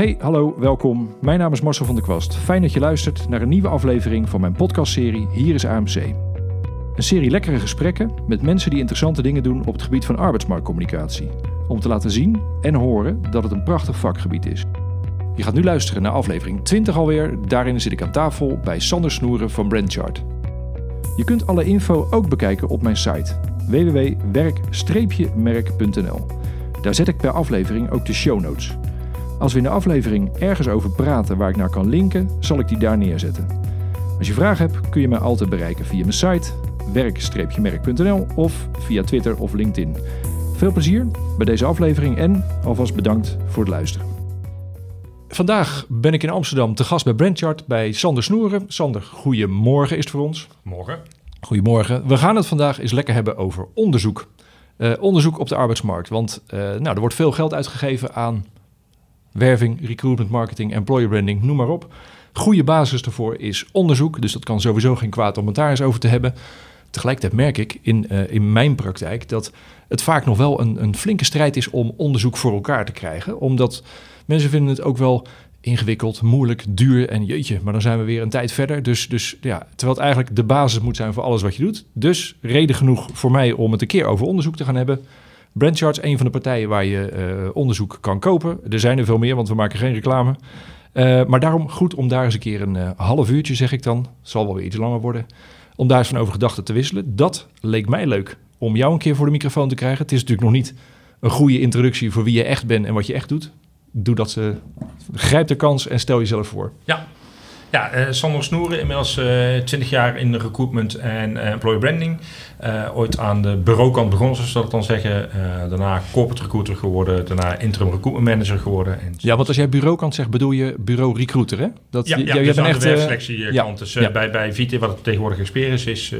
Hey, hallo, welkom. Mijn naam is Marcel van der Kwast. Fijn dat je luistert naar een nieuwe aflevering van mijn podcastserie Hier is AMC. Een serie lekkere gesprekken met mensen die interessante dingen doen op het gebied van arbeidsmarktcommunicatie. Om te laten zien en horen dat het een prachtig vakgebied is. Je gaat nu luisteren naar aflevering 20 alweer. Daarin zit ik aan tafel bij Sander Snoeren van Brandchart. Je kunt alle info ook bekijken op mijn site www.werk-merk.nl. Daar zet ik per aflevering ook de show notes. Als we in de aflevering ergens over praten waar ik naar kan linken, zal ik die daar neerzetten. Als je vragen hebt, kun je mij altijd bereiken via mijn site werk-merk.nl of via Twitter of LinkedIn. Veel plezier bij deze aflevering en alvast bedankt voor het luisteren. Vandaag ben ik in Amsterdam te gast bij Brandchart bij Sander Snoeren. Sander, goedemorgen is het voor ons. Morgen. Goedemorgen. We gaan het vandaag eens lekker hebben over onderzoek. Uh, onderzoek op de arbeidsmarkt. Want uh, nou, er wordt veel geld uitgegeven aan werving, recruitment marketing, employer branding, noem maar op. Goede basis daarvoor is onderzoek. Dus dat kan sowieso geen kwaad om het daar eens over te hebben. Tegelijkertijd merk ik in, uh, in mijn praktijk dat het vaak nog wel een, een flinke strijd is om onderzoek voor elkaar te krijgen. Omdat mensen vinden het ook wel ingewikkeld, moeilijk, duur en jeetje, maar dan zijn we weer een tijd verder. Dus, dus ja, terwijl het eigenlijk de basis moet zijn voor alles wat je doet. Dus reden genoeg voor mij om het een keer over onderzoek te gaan hebben. Brandcharts, een van de partijen waar je uh, onderzoek kan kopen. Er zijn er veel meer, want we maken geen reclame. Uh, maar daarom goed om daar eens een keer een uh, half uurtje, zeg ik dan, zal wel weer iets langer worden, om daar eens van over gedachten te wisselen. Dat leek mij leuk om jou een keer voor de microfoon te krijgen. Het is natuurlijk nog niet een goede introductie voor wie je echt bent en wat je echt doet doe dat ze. Grijp de kans en stel jezelf voor. Ja. Ja, uh, Sander Snoeren, inmiddels uh, 20 jaar in de recruitment en uh, employer branding. ooit aan de bureaukant begonnen, zoals we dat dan zeggen. daarna corporate recruiter geworden, daarna interim recruitment manager geworden. En ja, want als jij bureaukant zegt, bedoel je bureau recruiter, hè? Dat, ja, ja, je, dus bent echt, de werkselectiekant. Ja, dus ja. bij, bij VT, wat het tegenwoordig expert is,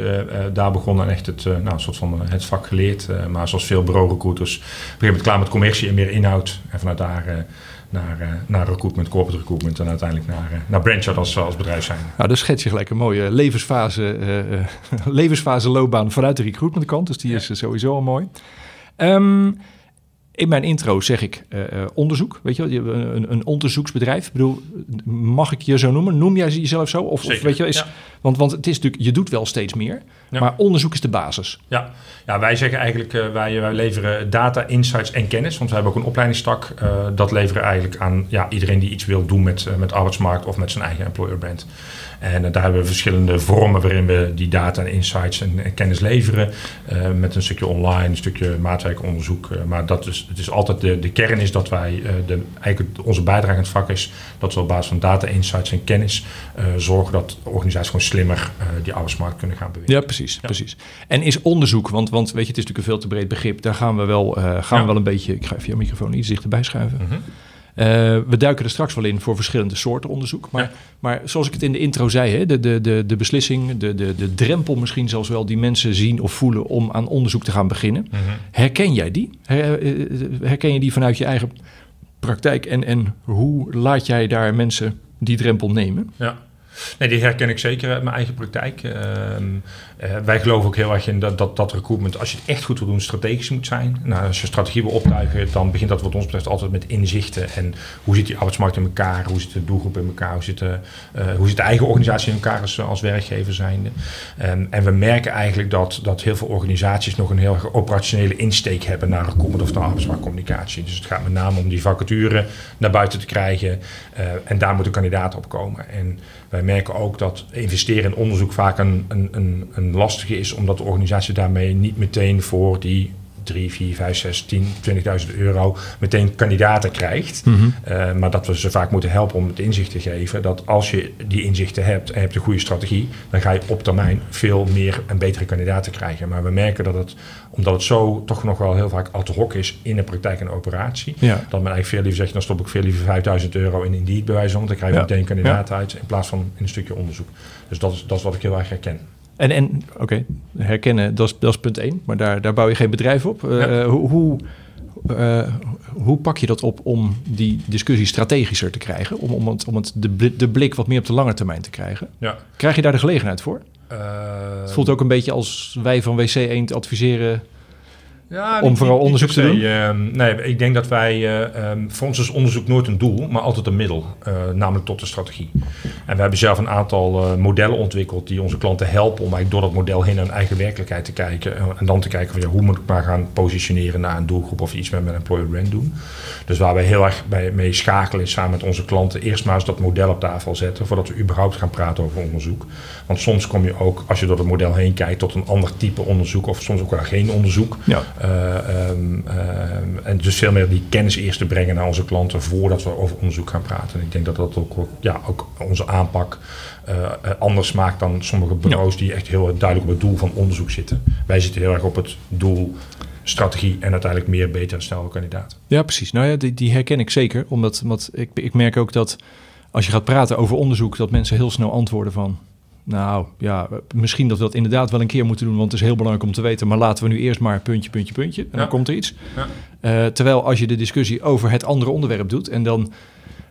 daar begonnen echt het, nou, een soort van het vak geleerd. maar zoals veel bureau recruiters, op een gegeven moment klaar met commercie en meer inhoud. En vanuit daar naar, uh, naar recruitment, corporate recruitment en uiteindelijk naar, uh, naar Brandchart als, als bedrijf zijn. Nou, dus schets je gelijk een mooie levensfase, uh, levensfase loopbaan vanuit de recruitment kant. Dus die ja. is sowieso al mooi. Um, in mijn intro zeg ik uh, onderzoek, weet je wel, een, een onderzoeksbedrijf. Ik bedoel, mag ik je zo noemen? Noem jij jezelf zo? Of, of weet je, is, ja. want, want het is natuurlijk, je doet wel steeds meer, ja. maar onderzoek is de basis. Ja, ja wij zeggen eigenlijk, uh, wij, wij leveren data, insights en kennis, want we hebben ook een opleidingstak. Uh, dat leveren eigenlijk aan ja, iedereen die iets wil doen met, met arbeidsmarkt of met zijn eigen employer brand. En uh, daar hebben we verschillende vormen waarin we die data en insights en, en kennis leveren. Uh, met een stukje online, een stukje maatwerkonderzoek. Uh, maar dat is, het is altijd de, de kern is dat wij, de, eigenlijk onze bijdrage in het vak is dat we op basis van data, insights en kennis zorgen dat organisaties gewoon slimmer die arbeidsmarkt kunnen gaan bewegen. Ja, precies. Ja. precies. En is onderzoek, want, want weet je, het is natuurlijk een veel te breed begrip. Daar gaan we wel, gaan ja. we wel een beetje, ik ga even je microfoon iets dichterbij schuiven. Mm -hmm. Uh, we duiken er straks wel in voor verschillende soorten onderzoek. Maar, ja. maar zoals ik het in de intro zei, hè, de, de, de, de beslissing, de, de, de drempel misschien zelfs wel die mensen zien of voelen om aan onderzoek te gaan beginnen. Mm -hmm. Herken jij die? Her, herken je die vanuit je eigen praktijk? En, en hoe laat jij daar mensen die drempel nemen? Ja. Nee, die herken ik zeker uit mijn eigen praktijk. Uh, uh, wij geloven ook heel erg in dat, dat, dat recruitment, als je het echt goed wil doen, strategisch moet zijn. Nou, als je strategie wil optuigen, dan begint dat wat ons betreft altijd met inzichten. En hoe zit die arbeidsmarkt in elkaar? Hoe zit de doelgroep in elkaar? Hoe zit de, uh, hoe zit de eigen organisatie in elkaar als, als werkgever zijnde? Um, en we merken eigenlijk dat, dat heel veel organisaties nog een heel operationele insteek hebben naar recruitment of naar arbeidsmarktcommunicatie. Dus het gaat met name om die vacature naar buiten te krijgen. Uh, en daar moet een kandidaat op komen. En wij merken ook dat investeren in onderzoek vaak een, een, een, lastige is, omdat de organisatie daarmee niet meteen voor die 3, 4, 5, 6, 10, 20.000 euro meteen kandidaten krijgt. Mm -hmm. uh, maar dat we ze vaak moeten helpen om het inzicht te geven dat als je die inzichten hebt en hebt een goede strategie, dan ga je op termijn veel meer en betere kandidaten krijgen. Maar we merken dat het, omdat het zo toch nog wel heel vaak ad hoc is in de praktijk en operatie, ja. dat men eigenlijk veel liever zegt, dan stop ik veel liever 5000 euro in Indeed bij wijze van, dan krijg je ja. meteen kandidaten ja. uit in plaats van in een stukje onderzoek. Dus dat is, dat is wat ik heel erg herken. En, en oké, okay, herkennen, dat is, dat is punt één. Maar daar, daar bouw je geen bedrijf op. Uh, ja. hoe, hoe, uh, hoe pak je dat op om die discussie strategischer te krijgen? Om, om, het, om het de, de blik wat meer op de lange termijn te krijgen? Ja. Krijg je daar de gelegenheid voor? Uh, het voelt ook een beetje als wij van WC Eend adviseren... Ja, Om vooral onderzoek te doen? Ehm, nee, ik denk dat wij, eh, ehm, voor ons is onderzoek nooit een doel, maar altijd een middel, eh, namelijk tot de strategie. En we hebben zelf een aantal eh, modellen ontwikkeld die onze klanten helpen om eigenlijk door dat model heen naar hun eigen werkelijkheid te kijken. en dan te kijken van ja, hoe moet ik maar gaan positioneren naar een doelgroep of iets met mijn employer brand doen. Dus waar we heel erg bij, mee schakelen is samen met onze klanten eerst maar eens dat model op tafel zetten voordat we überhaupt gaan praten over onderzoek. Want soms kom je ook, als je door het model heen kijkt, tot een ander type onderzoek of soms ook wel geen onderzoek. Ja. Eh, ehm, ehm, en dus veel meer die kennis eerst te brengen naar onze klanten voordat we over onderzoek gaan praten. En ik denk dat dat ook, ja, ook onze aanpak eh, eh, anders maakt dan sommige bureaus die echt heel duidelijk op het doel van onderzoek zitten. Wij zitten heel erg op het doel, strategie en uiteindelijk meer, beter en sneller kandidaat. Ja, precies. Nou ja, die, die herken ik zeker. Omdat, omdat ik, ik merk ook dat als je gaat praten over onderzoek, dat mensen heel snel antwoorden van. Nou ja, misschien dat we dat inderdaad wel een keer moeten doen, want het is heel belangrijk om te weten. Maar laten we nu eerst maar puntje, puntje, puntje. En Ja. dan komt er iets. Ja. Eh, terwijl als je de discussie over het andere onderwerp doet en dan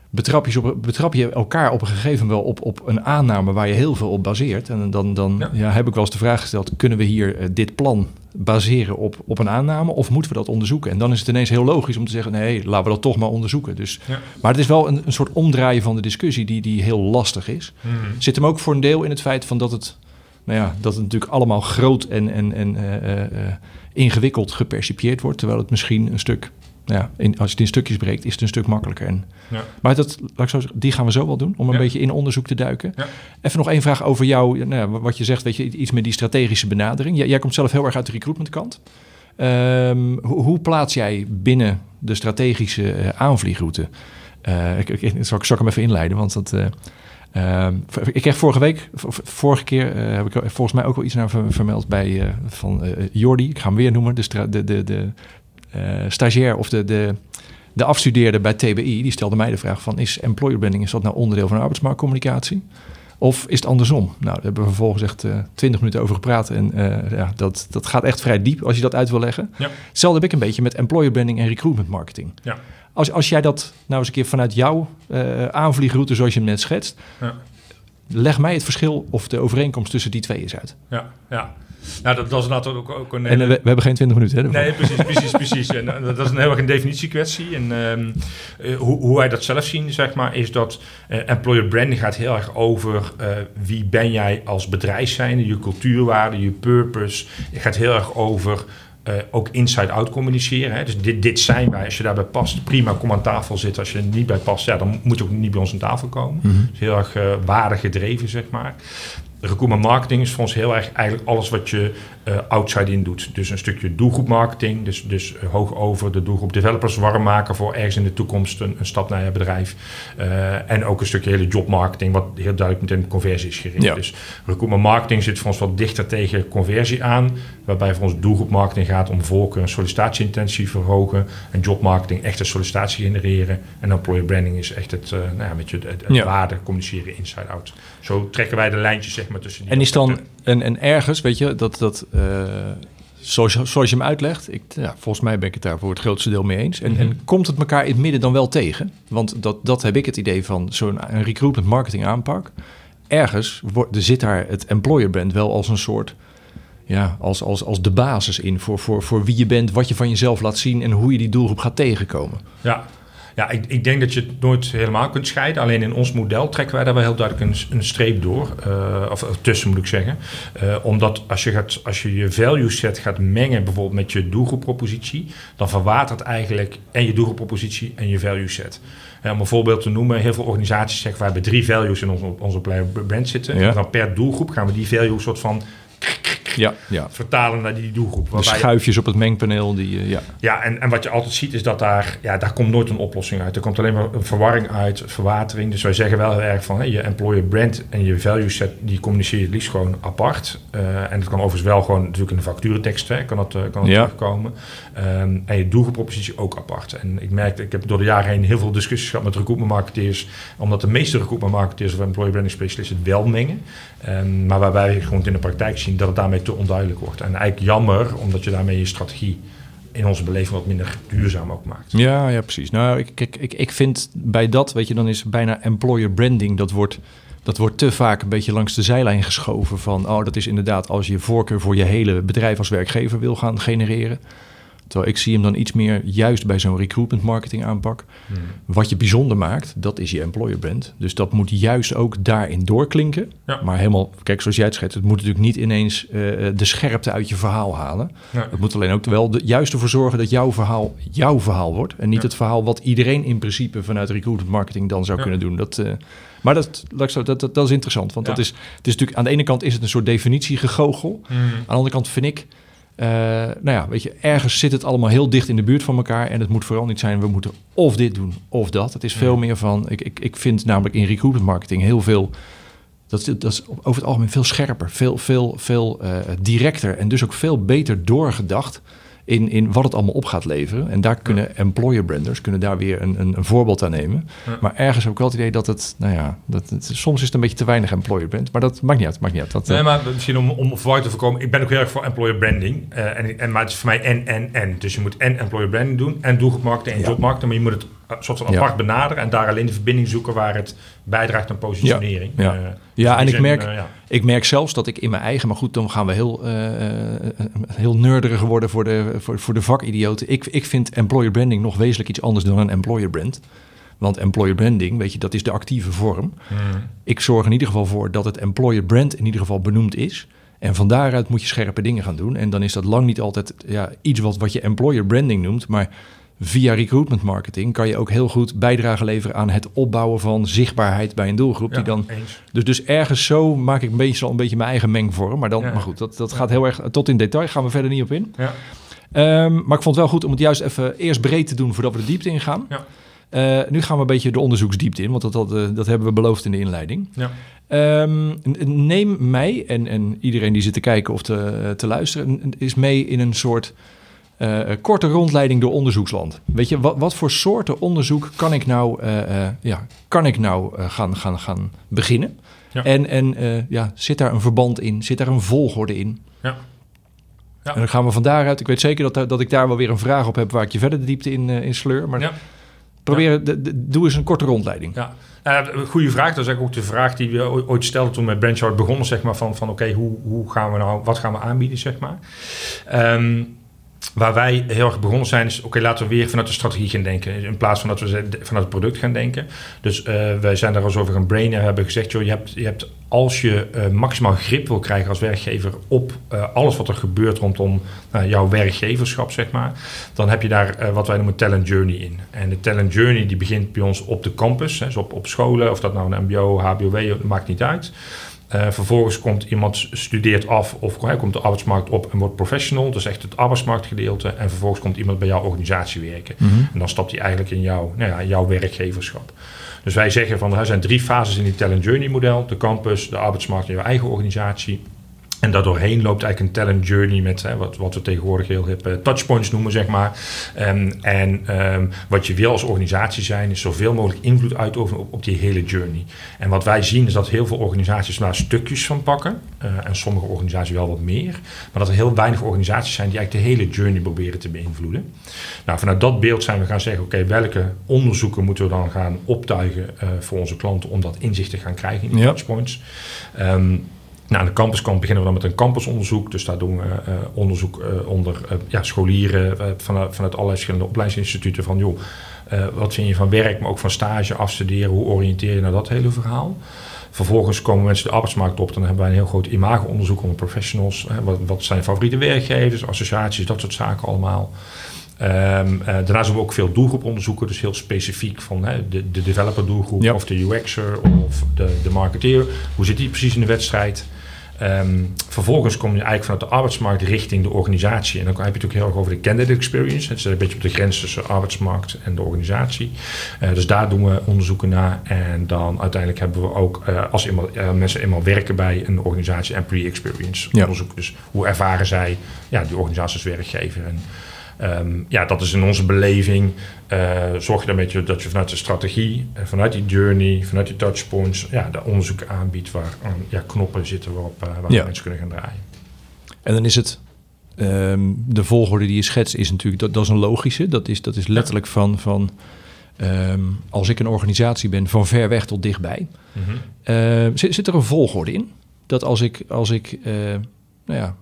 betrap je, op, betrap je elkaar op een gegeven moment wel op, op een aanname waar je heel veel op baseert. En dan, dan Ja. ja. heb ik wel eens de vraag gesteld, kunnen we hier eh, dit plan baseren op, op een aanname of moeten we dat onderzoeken? En dan is het ineens heel logisch om te zeggen, nee, laten we dat toch maar onderzoeken. Dus, Ja. Maar het is wel een, een soort omdraaien van de discussie die, die heel lastig is. Zit hem ook voor een deel in het feit van dat het, nou ja, dat het natuurlijk allemaal groot en, en, en eh, eh, eh, ingewikkeld gepercipieerd wordt, terwijl het misschien een stuk, ja, in, als je het in stukjes breekt, is het een stuk makkelijker. En, Ja. Maar dat, laat ik zo zeggen, die gaan we zo wel doen, om een Ja. beetje in onderzoek te duiken. Ja. Even nog één vraag over jou, nou wat je zegt, weet je, iets met die strategische benadering. Jij, jij komt zelf heel erg uit de recruitmentkant. Ehm, hoe, hoe plaats jij binnen de strategische eh, aanvliegroute? Eh, ik, ik, ik, zal, ik zal ik hem even inleiden, want dat... eh, ehm, ik kreeg vorige week, vorige keer heb ik volgens mij ook wel iets naar ver- vermeld bij van Jordi. Ik ga hem weer noemen, de, de, de, de stagiair of de, de, de afstudeerde bij TBI. Die stelde mij de vraag van, is employer branding, is dat nou onderdeel van arbeidsmarktcommunicatie? Of is het andersom? Nou, daar hebben we vervolgens echt eh, twintig minuten over gepraat. En eh, ja, dat, dat gaat echt vrij diep als je dat uit wil leggen. Ja. Hetzelfde heb ik een beetje met employer branding en recruitment marketing. Ja. Als, als jij dat nou eens een keer vanuit jouw eh, aanvliegroute, zoals je hem net schetst, Ja. leg mij het verschil of de overeenkomst tussen die twee eens uit. Ja, ja. Nou, dat, dat is inderdaad ook, ook een... En eh, we, we hebben geen twintig minuten, hè? daarvoor. Nee, precies, precies, precies. En eh, dat is een heel erg een definitiekwestie. En ehm, eh, hoe, hoe wij dat zelf zien, zeg maar, is dat employer branding gaat heel erg over wie ben jij als bedrijf zijnde, je cultuurwaarde, je purpose. Het gaat heel erg over ook inside-out communiceren. Hè. Dus dit, dit zijn wij. Als je daarbij past, prima, kom aan tafel zitten. Als je er niet bij past, ja, dan moet je ook niet bij ons aan tafel komen. Dus heel erg eh waardig gedreven, zeg maar. Recruitment marketing is voor ons heel erg eigenlijk alles wat je eh, outside in doet. Dus een stukje doelgroep marketing, dus, dus eh, hoog over de doelgroep developers warm maken voor ergens in de toekomst een, een stap naar je bedrijf. Eh, en ook een stukje hele jobmarketing, wat heel duidelijk meteen conversie is gericht. Ja. Dus recruitment marketing zit voor ons wat dichter tegen conversie aan, waarbij voor ons doelgroep marketing gaat om voorkeur en sollicitatieintentie verhogen. En jobmarketing echt een sollicitatie genereren. En employer branding is echt het, nou ja, met je, het, het Ja. waarde communiceren inside-out. Zo trekken wij de lijntjes zeg maar tussen die En is dan, en, en ergens, weet je, dat, dat eh, zoals, je- zoals je hem uitlegt, ik, ja, volgens mij ben ik het daar voor het grootste deel mee eens. En, Mhm. en komt het elkaar in het midden dan wel tegen? Want dat, dat heb ik het idee van zo'n een recruitment marketing aanpak. Ergens wordt, er zit daar het employer brand wel als een soort, ja, als, als, als de basis in voor, voor, voor wie je bent, wat je van jezelf laat zien en hoe je die doelgroep gaat tegenkomen. Ja, ja ik, ik denk dat je het nooit helemaal kunt scheiden. Alleen in ons model trekken wij daar wel heel duidelijk een, een streep door. eh, of tussen moet ik zeggen. Eh, omdat als je, gaat, als je je value set gaat mengen bijvoorbeeld met je doelgroeppropositie, dan verwatert eigenlijk en je doelgroeppropositie en je value set. Eh, om een voorbeeld te noemen, heel veel organisaties zeggen wij hebben drie values in onze, onze brand zitten. Ja. En dan per doelgroep gaan we die value soort van Ja, ja. vertalen naar die doelgroep. De waarbij- schuifjes op het mengpaneel, die, eh, ja. ja, en, en wat je altijd ziet is dat daar, ja, daar komt nooit een oplossing uit. Er komt alleen maar een verwarring uit, verwatering. Dus wij zeggen wel heel erg van, je employer brand en je value set, die communiceer je het liefst gewoon apart. Eh, en dat kan overigens wel gewoon natuurlijk in de facturentekst, hè, kan dat, eh, kan dat Ja. terugkomen. Ehm, en je doelgroeppropositie ook apart. En ik merk, ik heb door de jaren heen heel veel discussies gehad met recruitment marketeers, omdat de meeste recruitment marketeers of employer branding specialisten het wel mengen. Ehm, maar waar wij gewoon in de praktijk zien dat het daarmee te onduidelijk wordt. En eigenlijk jammer, omdat je daarmee je strategie in onze beleving wat minder duurzaam ook maakt. Ja, ja, precies. Nou, ik, ik, ik, ik vind bij dat, weet je, dan is bijna employer branding, dat wordt, dat wordt te vaak een beetje langs de zijlijn geschoven van, oh, dat is inderdaad als je voorkeur voor je hele bedrijf als werkgever wil gaan genereren. Terwijl ik zie hem dan iets meer juist bij zo'n recruitment marketing aanpak. Hmm. Wat je bijzonder maakt, dat is je employer brand. Dus dat moet juist ook daarin doorklinken. Ja. Maar helemaal, kijk, zoals jij het schetst, het moet natuurlijk niet ineens eh, de scherpte uit je verhaal halen. Ja. Het moet alleen ook wel de, juist ervoor zorgen dat jouw verhaal jouw verhaal wordt. En niet Ja. het verhaal wat iedereen in principe vanuit recruitment marketing dan zou kunnen doen. Dat, eh, maar dat, dat, dat, dat is interessant. Want dat is, het is natuurlijk aan de ene kant is het een soort definitiegegoochel. Hmm. Aan de andere kant vind ik, eh, nou ja, weet je, ergens zit het allemaal heel dicht in de buurt van elkaar. En het moet vooral niet zijn, we moeten of dit doen of dat. Het is veel Ja. meer van, ik, ik, ik vind namelijk in recruitment marketing heel veel, dat, is- dat is over het algemeen veel scherper, veel, veel, veel eh, directer en dus ook veel beter doorgedacht. In, in wat het allemaal op gaat leveren. En daar kunnen employer branders kunnen daar weer een, een, een voorbeeld aan nemen. Ja. Maar ergens heb ik wel het idee dat het, nou ja, dat het, soms is het een beetje te weinig employer brand. Maar dat maakt niet uit, maakt niet uit. Dat, eh, Nee, maar misschien om, om verwarring te voorkomen. Ik ben ook heel erg voor employer branding. eh, en, en, maar het is voor mij en, en, en. Dus je moet en employer branding doen en doelgroepmarketing en jobmarketing. Maar je moet het soort van apart benaderen en daar alleen de verbinding zoeken waar het bijdraagt aan positionering. Ja. Eh, Ja, dus en ik merk- eh, ja. Ik merk zelfs dat ik in mijn eigen, maar goed, dan gaan we heel, eh, heel nerderig worden voor de, voor, voor de vakidioten. Ik, ik vind employer branding nog wezenlijk iets anders dan een employer brand. Want employer branding, weet je, dat is de actieve vorm. Hmm. Ik zorg in ieder geval voor dat het employer brand in ieder geval benoemd is. En van daaruit moet je scherpe dingen gaan doen. En dan is dat lang niet altijd ja, iets wat, wat je employer branding noemt. Maar via recruitment marketing kan je ook heel goed bijdrage leveren aan het opbouwen van zichtbaarheid bij een doelgroep. Ja, Die dan eens. dus, dus ergens zo maak ik meestal een beetje mijn eigen mengvorm. Maar, dan, Ja. maar goed, dat, dat gaat heel erg tot in detail. Gaan we verder niet op in. Ja. Ehm, maar ik vond het wel goed om het juist even eerst breed te doen voordat we de diepte ingaan. Ja. Eh, nu gaan we een beetje de onderzoeksdiepte in, want dat, dat, eh, dat hebben we beloofd in de inleiding. Ja. Ehm, neem mij en, en iedereen die zit te kijken of te, te luisteren, is mee in een soort eh, korte rondleiding door onderzoeksland. Weet je, wat, wat voor soorten onderzoek kan ik nou, eh, eh, ja, kan ik nou eh, gaan, gaan, gaan beginnen? Ja. En, en eh, ja, zit daar een verband in? Zit daar een volgorde in? Ja. Ja. En dan gaan we van daaruit. Ik weet zeker dat, dat ik daar wel weer een vraag op heb waar ik je verder de diepte in, eh, in sleur. Maar Ja. probeer, de, de- doe eens een korte rondleiding. Ja, Eh, goede vraag. Dat is eigenlijk ook de vraag die we ooit stelden toen we met Branchard begonnen, zeg maar, van, van oké, hoe, hoe gaan we nou, wat gaan we aanbieden, zeg maar. Ehm, waar wij heel erg begonnen zijn, is oké, laten we weer vanuit de strategie gaan denken, in plaats van dat we vanuit het product gaan denken. Dus eh, wij zijn daar als over gaan brainen, hebben gezegd, joh, je hebt, je hebt als je eh, maximaal grip wil krijgen als werkgever op eh, alles wat er gebeurt rondom jouw werkgeverschap, zeg maar, dan heb je daar wat wij noemen talent journey in. En de talent journey die begint bij ons op de campus, hè, dus op, op scholen, of dat nou een mbo, hbow, maakt niet uit. Eh, vervolgens komt iemand, studeert af of hij komt de arbeidsmarkt op en wordt professional. Dus echt het arbeidsmarktgedeelte. En vervolgens komt iemand bij jouw organisatie werken. Mhm. En dan stapt hij eigenlijk in jouw, nou ja, jouw werkgeverschap. Dus wij zeggen van er zijn drie fases in die talent journey model. De campus, de arbeidsmarkt en jouw eigen organisatie. En daardoorheen loopt eigenlijk een talent journey met hè, wat, wat we tegenwoordig heel hip eh, touchpoints noemen, zeg maar. Ehm, en ehm, wat je wil als organisatie zijn, is zoveel mogelijk invloed uitoefenen op, op die hele journey. En wat wij zien is dat heel veel organisaties daar stukjes van pakken. eh, en sommige organisaties wel wat meer. Maar dat er heel weinig organisaties zijn die eigenlijk de hele journey proberen te beïnvloeden. Nou, vanuit dat beeld zijn we gaan zeggen, oké, welke onderzoeken moeten we dan gaan optuigen eh, voor onze klanten om dat inzicht te gaan krijgen in die Ja. touchpoints. Ehm, nou, aan de campuskant beginnen we dan met een campusonderzoek. Dus daar doen we eh, onderzoek eh, onder eh, ja, scholieren vanuit, vanuit allerlei verschillende opleidingsinstituten. Van joh, wat vind je van werk, maar ook van stage, afstuderen. Hoe oriënteer je naar dat hele verhaal? Vervolgens komen mensen de arbeidsmarkt op. Dan hebben wij een heel groot imago-onderzoek onder professionals. Wat, wat zijn favoriete werkgevers, associaties, dat soort zaken allemaal. Ehm, eh, daarnaast doen we ook veel doelgroeponderzoeken, dus heel specifiek van hè, de, de developer doelgroep of de UX'er of de, de marketeer. Hoe zit die precies in de wedstrijd? Ehm, vervolgens kom je eigenlijk vanuit de arbeidsmarkt richting de organisatie. En dan heb je het ook heel erg over de candidate experience. Het is een beetje op de grens tussen arbeidsmarkt en de organisatie. Eh, dus daar doen we onderzoeken naar. En dan uiteindelijk hebben we ook, eh, als eenmaal, eh, mensen eenmaal werken bij een organisatie, employee experience Ja. onderzoek. Dus hoe ervaren zij ja, die organisatie als werkgever? En Ehm, ja, dat is in onze beleving. eh, zorg je dan beetje dat je vanuit de strategie, en vanuit die journey, vanuit die touchpoints, ja, de onderzoek aanbiedt waar eh, ja, knoppen zitten waarop, eh, waar Ja. mensen kunnen gaan draaien. En dan is het. ehm, de volgorde die je schetst is natuurlijk. Dat, dat is een logische. Dat is, dat is letterlijk van. van ehm, als ik een organisatie ben, van ver weg tot dichtbij. Ehm, zit, zit er een volgorde in? Dat als ik. Als ik eh, nou ja.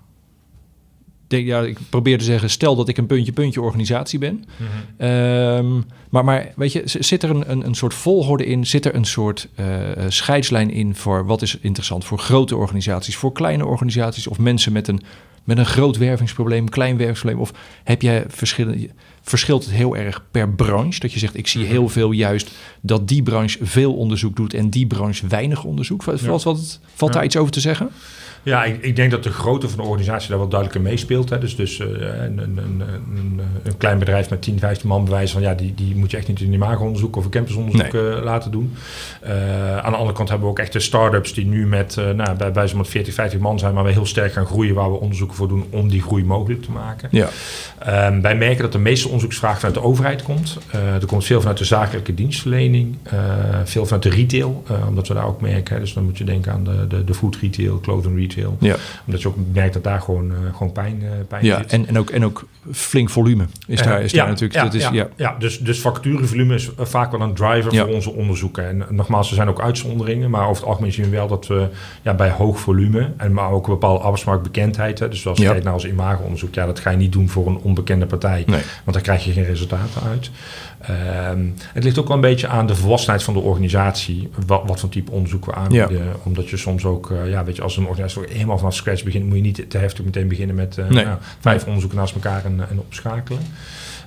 Denk, ja, ik probeer te zeggen, stel dat ik een puntje-puntje organisatie ben. Mhm. Ehm, maar, maar weet je, zit er een, een, een soort volgorde in? Zit er een soort eh, eh, scheidslijn in voor wat is interessant voor grote organisaties, voor kleine organisaties of mensen met een, met een groot wervingsprobleem, klein wervingsprobleem? Of heb jij verschillende, verschilt het heel erg per branche? Dat je zegt, ik zie Mhm. heel veel juist dat die branche veel onderzoek doet en die branche weinig onderzoek. Valt, Ja. valt, daar iets over te zeggen? Ja, ik, ik denk dat de grootte van de organisatie daar wel duidelijker meespeelt. Hè. Dus, dus eh, een, een, een, een, klein bedrijf met 10, 15 man bewijzen van ja, die, die moet je echt niet in imago-onderzoek of een campusonderzoek eh, laten doen. Eh, aan de andere kant hebben we ook echt de start-ups die nu met, nou, bij, bij zo'n 40, 50 man zijn, maar we heel sterk gaan groeien waar we onderzoeken voor doen om die groei mogelijk te maken. Ja. Ehm, wij merken dat de meeste onderzoeksvraag vanuit de overheid komt. Er komt veel vanuit de zakelijke dienstverlening, veel vanuit de retail, omdat we daar ook merken. hè. Dus dan moet je denken aan de, de, de food retail, clothing retail. Ja. Omdat je ook merkt dat daar gewoon, eh, gewoon pijn, eh pijn Ja, zit. en, en, ook, en ook flink volume is daar, is Eh, daar natuurlijk. Ja, dat is, ja, ja. dus, dus vacaturevolume is eh, vaak wel een driver voor onze onderzoeken. En nogmaals, er zijn ook uitzonderingen, maar over het algemeen zien we wel dat we ja, bij hoog volume en maar ook een bepaalde arbeidsmarktbekendheid. Hè, dus als je kijkt naar ons imago-onderzoek, ja, dat ga je niet doen voor een onbekende partij, Nee. want daar krijg je geen resultaten uit. Ehm, het ligt ook wel een beetje aan de volwassenheid van de organisatie, wat, wat voor type onderzoek we aanbieden. Omdat je soms ook, eh, ja, weet je, als een organisatie helemaal vanaf scratch begint, moet je niet te heftig meteen beginnen met eh, Nee. nou, vijf onderzoeken naast elkaar en, en opschakelen.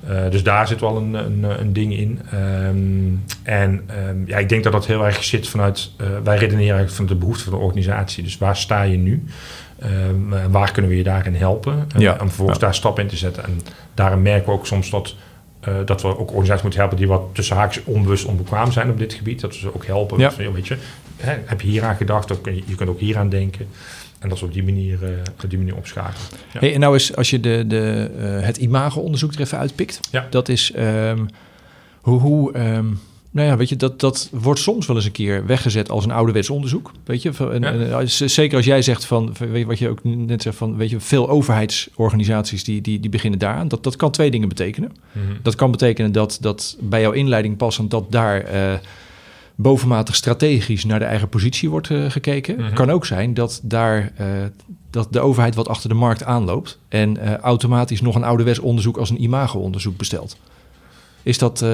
Eh, dus daar zit wel een, een, een ding in. Ehm, en ehm, ja, ik denk dat dat heel erg zit vanuit... eh, wij redeneren eigenlijk van de behoefte van de organisatie. Dus waar sta je nu? Waar kunnen we je daarin helpen? Ja. en vervolgens Ja. daar stappen in te zetten. En daarin merken we ook soms dat... eh, dat we ook organisaties moeten helpen die wat tussen haakjes onbewust onbekwaam zijn op dit gebied. Dat we ze ook helpen. Ja. joh, weet je, hè, heb je hier aan gedacht? Kun je, je kunt ook hier aan denken. En dat we op die manier, eh, op die manier opschakelen. Ja. Hey, en nou is, als je de, de, eh, het imago-onderzoek er even uitpikt, Ja. dat is ehm, hoe, hoe ehm, nou ja, weet je, dat, dat wordt soms wel eens een keer weggezet als een ouderwets onderzoek, weet je. En, Ja. en als- zeker als jij zegt van, weet je, wat je ook net zegt van, weet je, veel overheidsorganisaties die, die, die beginnen daaraan. Dat, dat kan twee dingen betekenen. Mhm. Dat kan betekenen dat, dat bij jouw inleiding passend dat daar eh, bovenmatig strategisch naar de eigen positie wordt eh, gekeken. Mhm. Kan ook zijn dat daar eh, dat de overheid wat achter de markt aanloopt en automatisch nog een ouderwets onderzoek als een imago-onderzoek bestelt. Is dat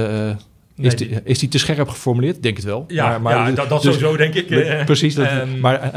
Nee, is, die, is die te scherp geformuleerd? Denk het wel. Ja, Maar- maar- ja dat, dat dus- sowieso denk ik. eh, Precies. Dat, ehm, maar eh,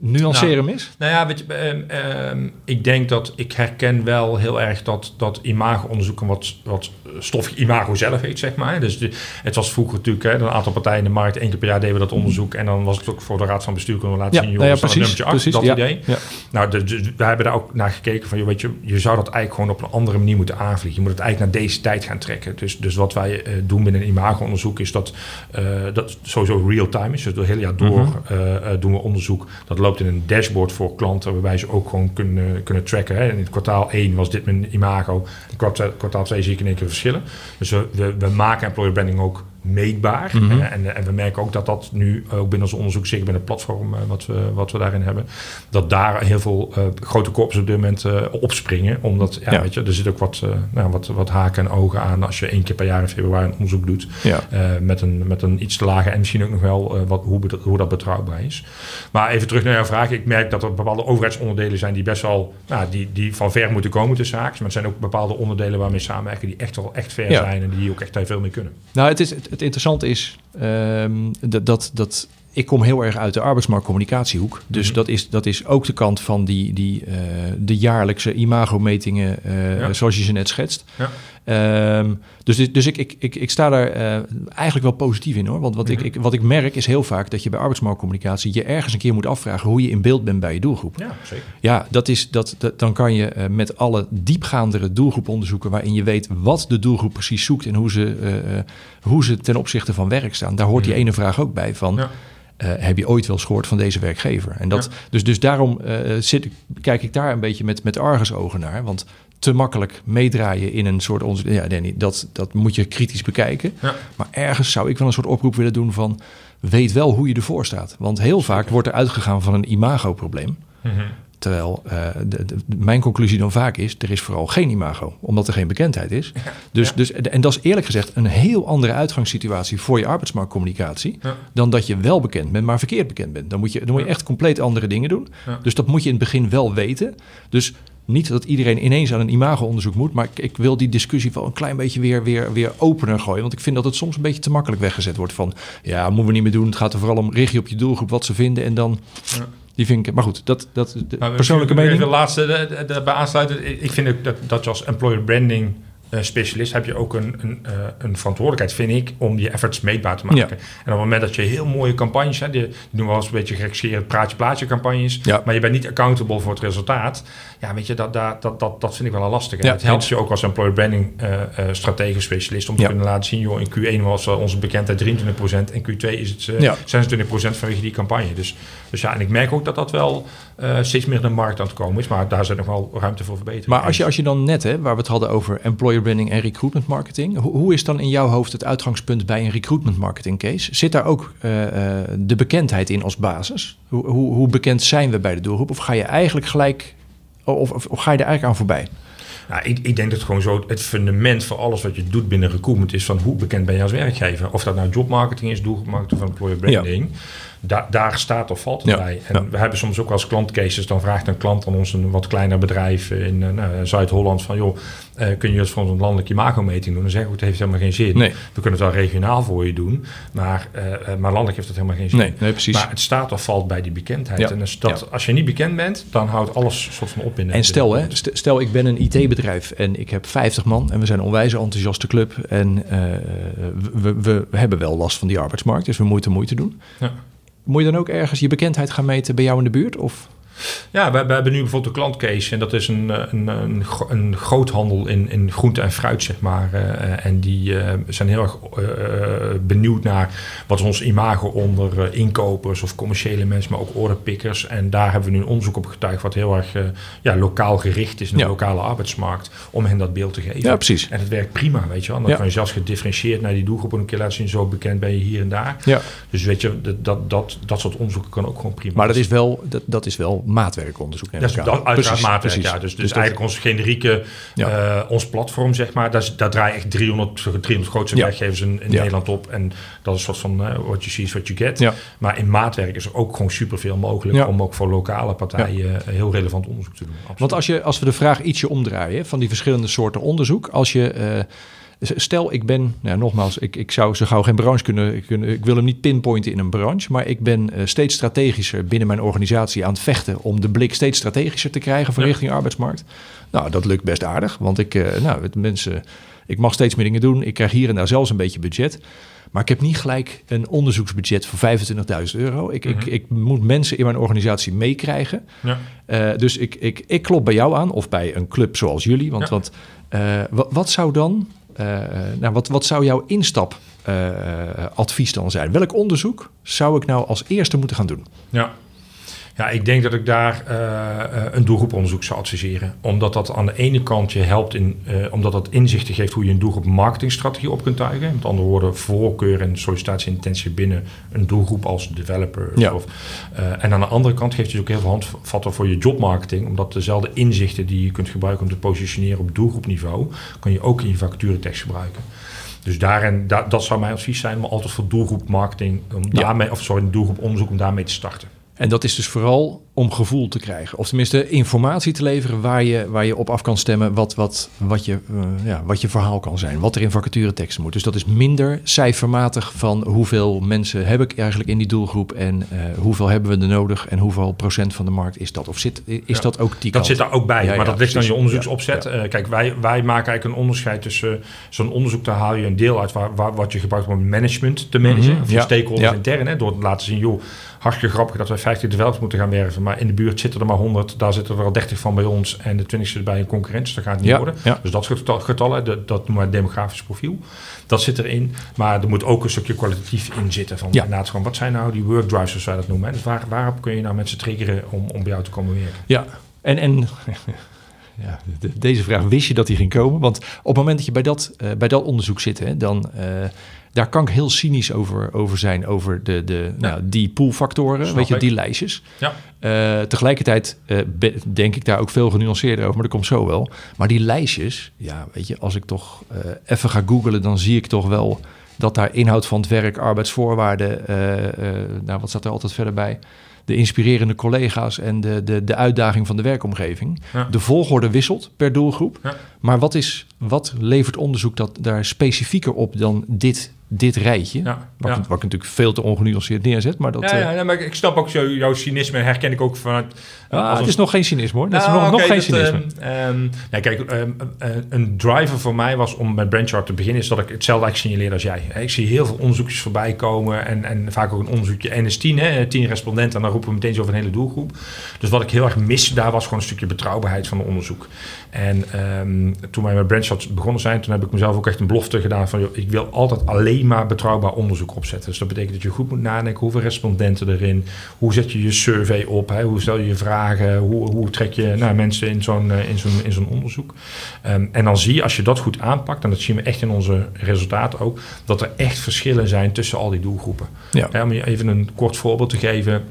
nuanceer hem eens. Nou ja, weet je, ehm, ehm, ik denk dat ik herken wel heel erg dat, dat imago-onderzoek een wat, wat stoffig imago zelf heeft, zeg maar. Dus de, het was vroeger natuurlijk, hè, een aantal partijen in de markt, één keer per jaar deden we dat onderzoek. En dan was het ook voor de raad van bestuur kunnen we laten Ja, zien, nou ja, we staan op precies. acht, precies dat ja, idee. Ja. Nou, de, de- wij hebben daar ook naar gekeken van, joh, weet je, je zou dat eigenlijk gewoon op een andere manier moeten aanvliegen. Je moet het eigenlijk naar deze tijd gaan trekken. Dus, dus wat wij eh, doen binnen een imago-onderzoek is dat, eh, dat sowieso real-time is. Dus door het hele jaar door Mhm. eh, eh, doen we onderzoek. Dat loopt in een dashboard voor klanten, waarbij ze ook gewoon kunnen, kunnen tracken. Hè. In het kwartaal 1 was dit mijn imago. In kwartaal, kwartaal 2 zie ik in één keer verschillen. Dus we, we, we maken employer branding ook meetbaar. Mhm. Eh, en, en we merken ook dat dat nu ook binnen ons onderzoek, zeker binnen het platform eh, wat, we, wat we daarin hebben, dat daar heel veel eh, grote corps op dit moment eh, opspringen. Omdat, ja, Ja. weet je, er zit ook wat, eh, nou, wat, wat haken en ogen aan als je één keer per jaar in februari een onderzoek doet. Ja. Eh, met, een, met een iets te lage en misschien ook nog wel eh, wat, hoe, hoe dat betrouwbaar is. Maar even terug naar jouw vraag. Ik merk dat er bepaalde overheidsonderdelen zijn die best wel nou, die, die van ver moeten komen tussen haakjes. Maar er zijn ook bepaalde onderdelen waarmee samenwerken die echt wel echt ver Ja. zijn en die ook echt daar veel mee kunnen. Nou, het, is, het, het interessante is ehm, dat, dat, dat ik kom heel erg uit de arbeidsmarktcommunicatiehoek. Dus Mhm. dat, is, dat is ook de kant van die, die, eh, de jaarlijkse imagometingen Ja. zoals je ze net schetst. Ja. Ehm, dus dus ik, ik, ik, ik sta daar eh, eigenlijk wel positief in hoor. Want wat, Mhm. ik, ik, wat ik merk is heel vaak dat je bij arbeidsmarktcommunicatie je ergens een keer moet afvragen hoe je in beeld bent bij je doelgroep. Ja, zeker. Ja, dat is, dat, dat, dan kan je eh, met alle diepgaandere doelgroeponderzoeken... waarin je weet wat de doelgroep precies zoekt... en hoe ze, eh, hoe ze ten opzichte van werk staan. Daar hoort die Mhm. ene vraag ook bij van... Ja. heb je ooit wel eens gehoord van deze werkgever? En dat, Ja. dus, dus daarom eh, zit, ik- kijk ik daar een beetje met, met argusogen naar. Want te makkelijk meedraaien in een soort... Onze, ja, Danny, dat, dat moet je kritisch bekijken. Ja. Maar ergens zou ik wel een soort oproep willen doen van... weet wel hoe je ervoor staat. Want heel vaak wordt er uitgegaan van een imagoprobleem... Mhm. Terwijl eh, de, de- mijn conclusie dan vaak is, er is vooral geen imago, omdat er geen bekendheid is. Dus, Ja. dus, en dat is eerlijk gezegd een heel andere uitgangssituatie voor je arbeidsmarktcommunicatie, Ja. dan dat je wel bekend bent, maar verkeerd bekend bent. Dan moet je, dan moet je echt compleet andere dingen doen. Dus dat moet je in het begin wel weten. Dus niet dat iedereen ineens aan een imago-onderzoek moet, maar ik, ik, wil die discussie wel een klein beetje weer, weer, weer opener gooien. Want ik vind dat het soms een beetje te makkelijk weggezet wordt van, ja, moeten we niet meer doen. Het gaat er vooral om, richt je op je doelgroep wat ze vinden en dan... Ja. Die vind ik, maar goed, dat, dat de persoonlijke mening. De laatste daarbij aansluiten. Ik vind ook dat, dat je als employer branding specialist heb je ook een, een, uh, een, verantwoordelijkheid, vind ik, om je efforts meetbaar te maken. En op het moment dat je heel mooie campagnes hebt, die, doen we wel eens een beetje gekscherend praatje-plaatje campagnes, ja. maar je bent niet accountable voor het resultaat. Ja, weet je, dat, dat, dat, dat, dat vind ik wel een lastig. Ja, het helpt je ook als employer branding uh, strategisch specialist om te kunnen laten zien, joh, in Q1 was onze bekendheid 23% en Q2 is het 26% vanwege die campagne. Dus, dus ja, en ik merk ook dat dat wel steeds meer de markt aan het komen is, maar daar zit nog wel ruimte voor verbetering. Maar als je, als je dan net, hè, waar we het hadden over employer branding en recruitment marketing. Hoe, hoe, is dan in jouw hoofd het uitgangspunt bij een recruitment marketing case? Zit daar ook uh, de bekendheid in als basis? Hoe, hoe, hoe, bekend zijn we bij de doelgroep? Of ga je eigenlijk gelijk, of, of, of ga je er eigenlijk aan voorbij? Nou, ik, ik, denk dat gewoon zo het fundament voor alles wat je doet binnen recruitment is van hoe bekend ben je als werkgever. Of dat nou jobmarketing is, doelgroepmarketing of employer branding. Ja daar staat of valt het bij. En we hebben soms ook als klantcases, dan vraagt een klant aan ons een wat kleiner bedrijf in uh, Zuid-Holland van joh, uh, kun je het voor een landelijke imago-meting doen? Dan zeggen we, het heeft helemaal geen zin. Nee. We kunnen het wel regionaal voor je doen, maar, uh, maar landelijk heeft het helemaal geen zin. Nee, nee, precies. Maar het staat of valt bij die bekendheid. En als, dat, als je niet bekend bent, dan houdt alles soort van op in. En stel, hè, stel ik ben een IT-bedrijf en ik heb 50 man en we zijn een onwijs enthousiaste club en we, we, we, hebben wel last van die arbeidsmarkt, dus we moeten moeite doen. Ja. Moet je dan ook ergens je bekendheid gaan meten bij jou in de buurt? Of? Ja, we, we, hebben nu bijvoorbeeld een klantcase en dat is een, eh, een, een, een groothandel in, in groente en fruit, zeg maar. Uh, en die uh, zijn heel erg uh, benieuwd naar wat ons imago onder inkopers of commerciële mensen, maar ook orderpickers. En daar hebben we nu een onderzoek op getuigd wat heel erg ja, lokaal gericht is in de lokale arbeidsmarkt, om hen dat beeld te geven. Ja, precies. En het werkt prima, weet je wel. Dan ja. kan je zelfs gedifferentieerd naar die doelgroep een keer laten zien, zo bekend ben je hier en daar. Ja. Dus weet je, dat, dat, dat, dat soort onderzoeken kan ook gewoon prima. Maar dat is wel, dat, dat is wel maatwerkonderzoek. Dat is dat, uiteraard maatwerk, ja. Dus, dus, dus eigenlijk ons generieke, ja. uh, ons platform, zeg maar, daar, daar draaien echt 300, 300 grootste ja. werkgevers in, in ja. Nederland op. En dat is een soort van uh, what you see is what you get. Ja. Maar in maatwerk is er ook gewoon superveel mogelijk om ook voor lokale partijen uh, heel relevant onderzoek te doen. Absoluut. Want als, je, als we de vraag ietsje omdraaien van die verschillende soorten onderzoek, als je Stel, ik ben, nou, nogmaals, ik, ik zou zo gauw geen branche kunnen, kunnen. Ik wil hem niet pinpointen in een branche. Maar ik ben uh, steeds strategischer binnen mijn organisatie aan het vechten. om de blik steeds strategischer te krijgen van ja. richting arbeidsmarkt. Nou, dat lukt best aardig. Want ik, uh, nou, het, mensen, ik mag steeds meer dingen doen. Ik krijg hier en daar zelfs een beetje budget. Maar ik heb niet gelijk een onderzoeksbudget voor 25.000 euro. Ik, ik, ik, moet mensen in mijn organisatie meekrijgen. Ja. Uh, dus ik, ik, ik klop bij jou aan of bij een club zoals jullie. Want, ja. want wat, wat zou dan nou, wat, wat zou jouw instapadvies uh, dan zijn? Welk onderzoek zou ik nou als eerste moeten gaan doen? Ja, ja, ik denk dat ik daar uh, een doelgroeponderzoek zou adviseren. Omdat dat aan de ene kant je helpt, in, uh, omdat dat inzichten geeft hoe je een doelgroep marketingstrategie op kunt tuigen. Met andere woorden, voorkeur en sollicitatieintentie binnen een doelgroep als developer. Ja. Of, uh, en aan de andere kant geeft je ook heel veel handvatten voor je jobmarketing. Omdat dezelfde inzichten die je kunt gebruiken om te positioneren op doelgroepniveau, kan je ook in je vacaturetekst gebruiken. Dus daarin, da, dat zou mijn advies zijn, maar altijd voor doelgroepmarketing, om ja. daarmee, of sorry, doelgroeponderzoek om daarmee te starten. En dat is dus vooral om gevoel te krijgen. Of tenminste informatie te leveren waar je, waar je op af kan stemmen wat, wat, wat, je, uh, ja, wat je verhaal kan zijn. Wat er in vacatureteksten moet. Dus dat is minder cijfermatig van hoeveel mensen heb ik eigenlijk in die doelgroep. En uh, hoeveel hebben we er nodig en hoeveel procent van de markt is dat. Of zit, is ja, dat ook die Dat kant? zit daar ook bij, ja, maar dat ligt dan je onderzoeksopzet. Uh, kijk, wij, wij maken eigenlijk een onderscheid tussen zo'n onderzoek. Daar haal je een deel uit waar, waar, wat je gebruikt om management te managen. Mm -hmm. Of je stakeholders intern. Hè, door te laten zien, joh hartstikke grappig dat wij 50 developers moeten gaan werven. Maar in de buurt zitten er maar 100. Daar zitten er al 30 van bij ons. En de 20 zit bij een concurrent. Dus dat gaat niet ja, worden. Ja. Dus dat soort getallen, dat, dat noemen we demografisch profiel. Dat zit erin. Maar er moet ook een stukje kwalitatief in zitten. Van, ja. inderdaad, gewoon, wat zijn nou die workdrives, zoals wij dat noemen. En waar, waarop kun je nou mensen triggeren om, om bij jou te komen werken? Ja, en... en ja, de, deze vraag wist je dat die ging komen. Want op het moment dat je bij dat, uh, bij dat onderzoek zit, hè, dan, uh, daar kan ik heel cynisch over, over zijn, over de, de, ja. nou, die poolfactoren, weet je, die lijstjes. Ja. Uh, tegelijkertijd uh, denk ik daar ook veel genuanceerder over, maar dat komt zo wel. Maar die lijstjes, ja, weet je, als ik toch uh, even ga googlen, dan zie ik toch wel dat daar inhoud van het werk, arbeidsvoorwaarden, nou, wat staat er altijd verder bij? de inspirerende collega's en de, de, de uitdaging van de werkomgeving. Ja. De volgorde wisselt per doelgroep. Maar wat, is, wat levert onderzoek dat daar specifieker op dan dit, dit rijtje? Ja, Wat, ja. ik, wat ik natuurlijk veel te ongenuanceerd neerzet, maar dat... Ja, eh, ja, nee, maar ik snap ook jouw cynisme, herken ik ook vanuit... ah, als het is nog geen cynisme hoor. Dat is Nou, nog, nog geen dat, cynisme. ehm, ehm, ja, kijk, ehm, eh, een driver voor mij was om met Brandchart te beginnen... is dat ik hetzelfde eigenlijk signaleer als jij. Ik zie heel veel onderzoekjes voorbij komen... en, en vaak ook een onderzoekje NS10, hè, 10 respondenten... en dan roepen we meteen zo over een hele doelgroep. Dus wat ik heel erg mis, daar was gewoon een stukje betrouwbaarheid van het onderzoek. En toen wij met Brandchart begonnen zijn... toen heb ik mezelf ook echt een belofte gedaan van... joh, ik wil altijd alleen maar betrouwbaar onderzoek opzetten. Dus dat betekent dat je goed moet nadenken... hoeveel respondenten erin... hoe zet je je survey op... Hè, hoe stel je je vragen... hoe, hoe trek je nou, mensen in zo'n eh, in zo'n in zo'n onderzoek. Ehm, en dan zie je, als je dat goed aanpakt... en dat zien we echt in onze resultaten ook... dat er echt verschillen zijn tussen al die doelgroepen. Ja. Ja, om je even een kort voorbeeld te geven...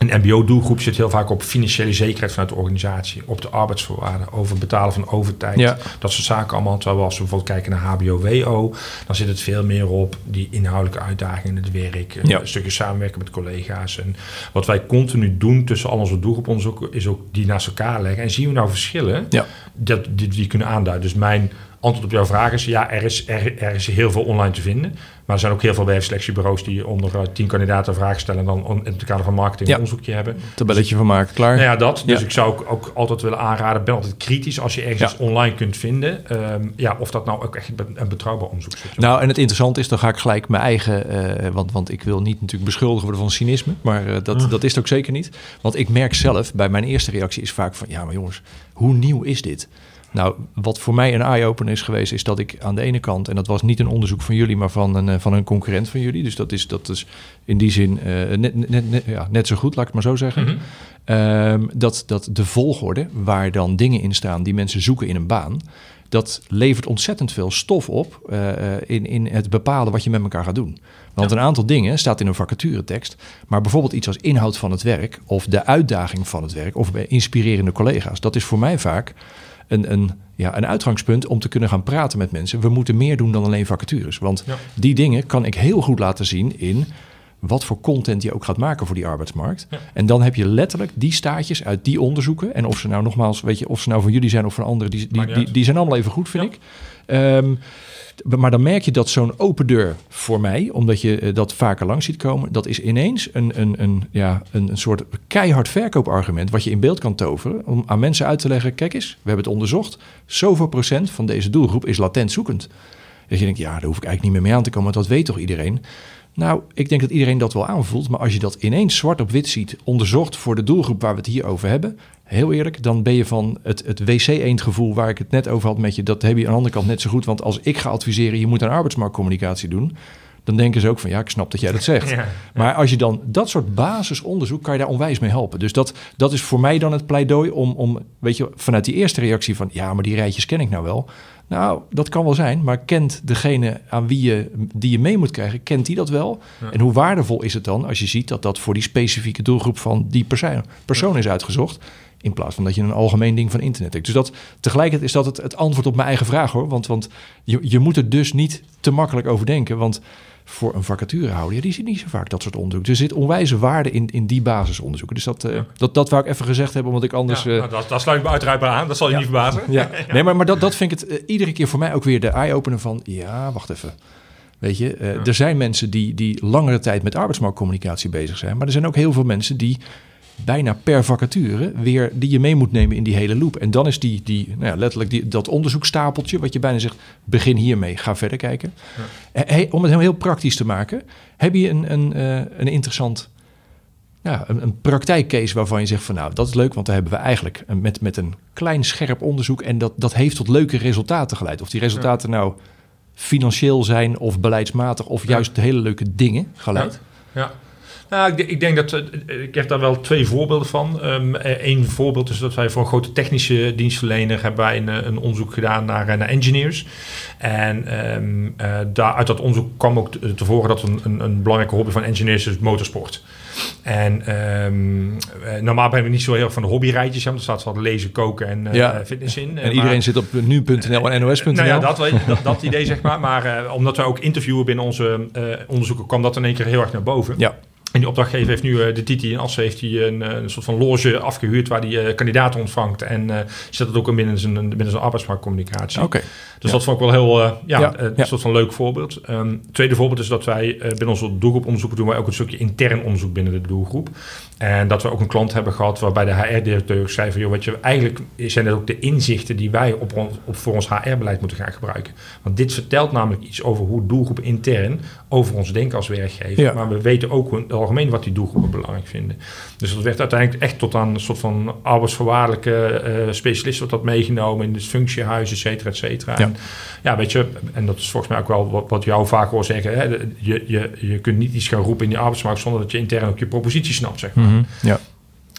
Een MBO-doelgroep zit heel vaak op financiële zekerheid vanuit de organisatie, op de arbeidsvoorwaarden, over het betalen van overtijd, Ja. dat soort zaken allemaal. Terwijl als we bijvoorbeeld kijken naar HBO-WO, dan zit het veel meer op die inhoudelijke uitdagingen in het werk, een Ja. stukje samenwerken met collega's. En wat wij continu doen tussen al onze doelgroeponderzoeken, is ook die naast elkaar leggen. En zien we nou verschillen Ja. dat, die, die kunnen aanduiden. Dus mijn antwoord op jouw vraag is, ja, er is, er, er is heel veel online te vinden. Maar er zijn ook heel veel werkselectiebureaus die onder eh, tien kandidaten vragen stellen en dan on- in het kader van marketing Ja. een onderzoekje hebben. Tabelletje van maken, klaar. Nou ja, dat. Dus Ja. ik zou ook, ook altijd willen aanraden, ben altijd kritisch als je ergens Ja. iets online kunt vinden. Ehm, ja, of dat nou ook echt een betrouwbaar onderzoek is. Nou, en het interessante is, dan ga ik gelijk mijn eigen, eh, want, want ik wil niet natuurlijk beschuldigen worden van cynisme, maar eh, dat, dat is het ook zeker niet. Want ik merk zelf, bij mijn eerste reactie is vaak van, ja maar jongens, hoe nieuw is dit? Nou, wat voor mij een eye-opener is geweest, is dat ik aan de ene kant, en dat was niet een onderzoek van jullie, maar van een, eh, van een concurrent van jullie, dus dat is, dat is in die zin eh, net, net, net, ja, net zo goed, laat ik het maar zo zeggen. Mhm. Ehm, dat, dat de volgorde waar dan dingen in staan die mensen zoeken in een baan, dat levert ontzettend veel stof op eh, in, in het bepalen wat je met elkaar gaat doen. Want een aantal dingen staat in een vacaturetekst, maar bijvoorbeeld iets als inhoud van het werk of de uitdaging van het werk of bij inspirerende collega's, dat is voor mij vaak een, een, ja, een uitgangspunt om te kunnen gaan praten met mensen. We moeten meer doen dan alleen vacatures, want Ja. die dingen kan ik heel goed laten zien in wat voor content je ook gaat maken voor die arbeidsmarkt. Ja. En dan heb je letterlijk die staartjes uit die onderzoeken. En of ze nou nogmaals, weet je, of ze nou van jullie zijn of van anderen, die, die, die, zijn allemaal even goed, vind Ja. ik. Ehm, maar dan merk je dat zo'n open deur voor mij, omdat je eh, dat vaker langs ziet komen, dat is ineens een, een, een, ja, een, een soort keihard verkoopargument wat je in beeld kan toveren om aan mensen uit te leggen, kijk eens, we hebben het onderzocht, zoveel procent van deze doelgroep is latent zoekend. Dat je denkt, ja, daar hoef ik eigenlijk niet meer mee aan te komen, want dat weet toch iedereen? Nou, ik denk dat iedereen dat wel aanvoelt. Maar als je dat ineens zwart op wit ziet, onderzocht voor de doelgroep waar we het hier over hebben. Heel eerlijk, dan ben je van het, het wc-eendgevoel waar ik het net over had met je. Dat heb je aan de andere kant net zo goed. Want als ik ga adviseren, je moet aan arbeidsmarktcommunicatie doen. Dan denken ze ook van, ja, ik snap dat jij dat zegt. Ja. Maar als je dan dat soort basisonderzoek, kan je daar onwijs mee helpen. Dus dat, dat is voor mij dan het pleidooi om, om, weet je, vanuit die eerste reactie van, ja, maar die rijtjes ken ik nou wel. Nou, dat kan wel zijn, maar kent degene aan wie je, die je mee moet krijgen, kent die dat wel? Ja. En hoe waardevol is het dan als je ziet dat dat voor die specifieke doelgroep van die persoon, persoon is uitgezocht? In plaats van dat je een algemeen ding van internet hebt. Dus dat, tegelijkertijd is dat het, het antwoord op mijn eigen vraag hoor. Want, want je, je moet er dus niet te makkelijk over denken. Want voor een vacaturehouder, ja, die ziet niet zo vaak dat soort onderzoek. Er zit onwijze waarde in, in die basisonderzoeken. Dus dat, Ja. dat, dat wou ik even gezegd hebben, omdat ik anders... Ja, eh, nou, dat, dat sluit ik me uiteraard bij aan, dat zal je Ja. niet verbazen. ja, nee, maar, maar dat, dat vind ik het eh, iedere keer voor mij ook weer de eye-opener van... ja, wacht even. Weet je, er zijn mensen die, die langere tijd met arbeidsmarktcommunicatie bezig zijn... maar er zijn ook heel veel mensen die bijna per vacature weer die je mee moet nemen in die hele loop. En dan is die, die nou ja, letterlijk die, dat onderzoekstapeltje, wat je bijna zegt, begin hiermee, ga verder kijken. Hey, om het heel, heel praktisch te maken, heb je een, een, eh, een interessant ja, een, een praktijkcase waarvan je zegt van nou, dat is leuk, want daar hebben we eigenlijk met, met een klein scherp onderzoek en dat, dat heeft tot leuke resultaten geleid. Of die resultaten nou financieel zijn of beleidsmatig of Ja. juist hele leuke dingen geleid. Ja. Nou, ik, denk- ik denk dat eh, ik heb daar wel twee voorbeelden van. Eén voorbeeld is dat wij voor een grote technische dienstverlener hebben wij een, eh, een onderzoek gedaan naar, eh, naar engineers. En ehm, eh, daar, uit dat onderzoek kwam ook te- tevoren dat een, een, een belangrijke hobby van engineers is motorsport. En ehm, eh, normaal ben ik niet zo heel erg van de hobbyrijtjes. hè, want Er staat wat lezen, koken en eh, Ja. fitness in. Eh, En iedereen zit op nu.nl en nos.nl. nou ja, dat, dat, dat idee zeg maar. Maar eh, omdat we ook interviewen binnen onze eh, onderzoeken, kwam dat in één keer heel erg naar boven. Ja. En die opdrachtgever heeft nu, uh, de Titi in Assen, heeft hij een, een, soort van loge afgehuurd waar hij uh, kandidaten ontvangt. En uh, zet het ook in binnen zijn, binnen zijn arbeidsmarktcommunicatie. Oké. Dus Ja. dat vond ik wel heel, ja, Ja, een soort van leuk voorbeeld. Het tweede voorbeeld is dat wij eh, binnen onze doelgroeponderzoeken doen wij ook een stukje intern onderzoek binnen de doelgroep. En dat we ook een klant hebben gehad waarbij de HR-directeur zei van, joh, weet je, eigenlijk zijn het ook de inzichten die wij op, ons, op voor ons HR-beleid moeten gaan gebruiken. Want dit vertelt namelijk iets over hoe doelgroepen intern over ons denken als werkgever. Ja. Maar we weten ook in het algemeen wat die doelgroepen belangrijk vinden. Dus dat werd uiteindelijk echt tot aan een soort van arbeidsvoorwaardelijke eh specialisten wordt dat meegenomen in het functiehuis, et cetera, et cetera. Ja. En, ja, weet je, en dat is volgens mij ook wel wat, wat jou vaak hoort zeggen. Hè? Je, je, je kunt niet iets gaan roepen in die arbeidsmarkt zonder dat je intern ook je propositie snapt, zeg maar. Mhm. Ja.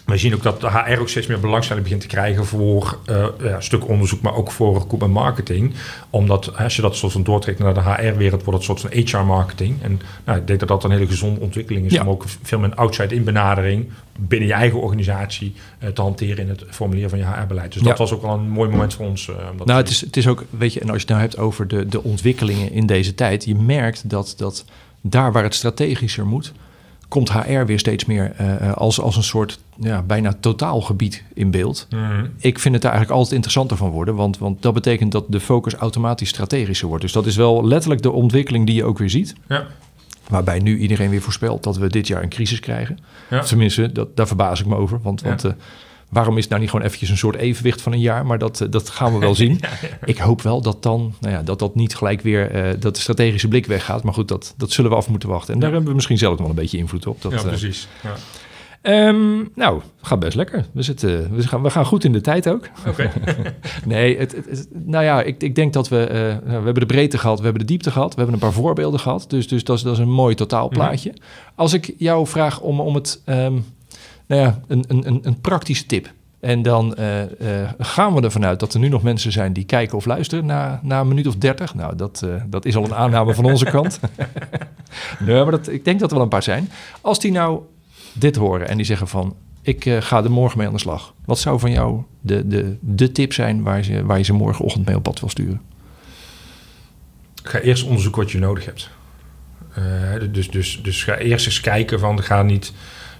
We zien ook dat de HR ook steeds meer belangstelling begint te krijgen voor eh, ja, een stuk onderzoek, maar ook voor recruitment marketing. Omdat als je dat soort van doortrekt naar de HR-wereld, wordt het een soort van HR-marketing. En nou, ik denk dat dat een hele gezonde ontwikkeling is Ja. om ook veel meer een outside-in benadering binnen je eigen organisatie eh, te hanteren in het formuleren van je HR-beleid. Dus dat Ja. was ook wel een mooi moment voor ons. eh, om Nou, het is, het is ook, weet je, en als je het nou hebt over de, de ontwikkelingen in deze tijd, je merkt dat, dat daar waar het strategischer moet, komt HR weer steeds meer eh, eh, als, als een soort ja, bijna totaalgebied in beeld. Mhm. Ik vind het daar eigenlijk altijd interessanter van worden, want, want dat betekent dat de focus automatisch strategischer wordt. Dus dat is wel letterlijk de ontwikkeling die je ook weer ziet. Ja. Waarbij nu iedereen weer voorspelt dat we dit jaar een crisis krijgen. Ja. Tenminste, dat, daar verbaas ik me over. Want, Ja. want eh, waarom is het nou niet gewoon eventjes een soort evenwicht van een jaar? Maar dat, eh, dat gaan we wel zien. Ik hoop wel dat dan, nou ja, dat dat niet gelijk weer, eh, dat de strategische blik weggaat. Maar goed, dat, dat zullen we af moeten wachten. En daar hebben we misschien zelf wel een beetje invloed op. Dat, ja, eh, precies. Ja. ehm, nou, gaat best lekker. We, zitten, we, gaan, we gaan goed in de tijd ook. Oké. Nee, het, het- het- nou ja, ik, ik denk dat we... nou, we hebben de breedte gehad, we hebben de diepte gehad. We hebben een paar voorbeelden gehad. Dus, dus dat, is, dat is een mooi totaalplaatje. Als ik jou vraag om, om het... ehm, nou ja, een, een, een, praktische tip. En dan eh, eh, gaan we ervan uit dat er nu nog mensen zijn die kijken of luisteren na, na een minuut of dertig. Nou, dat, eh, dat is al een aanname van onze kant. nee, maar dat, ik denk dat er wel een paar zijn. Als die nou dit horen en die zeggen van... ik ga er morgen mee aan de slag. Wat zou van jou de, de, de tip zijn waar je, waar je ze morgenochtend mee op pad wil sturen? Ga eerst onderzoeken wat je nodig hebt. Dus, dus, dus ga eerst eens kijken van, ga niet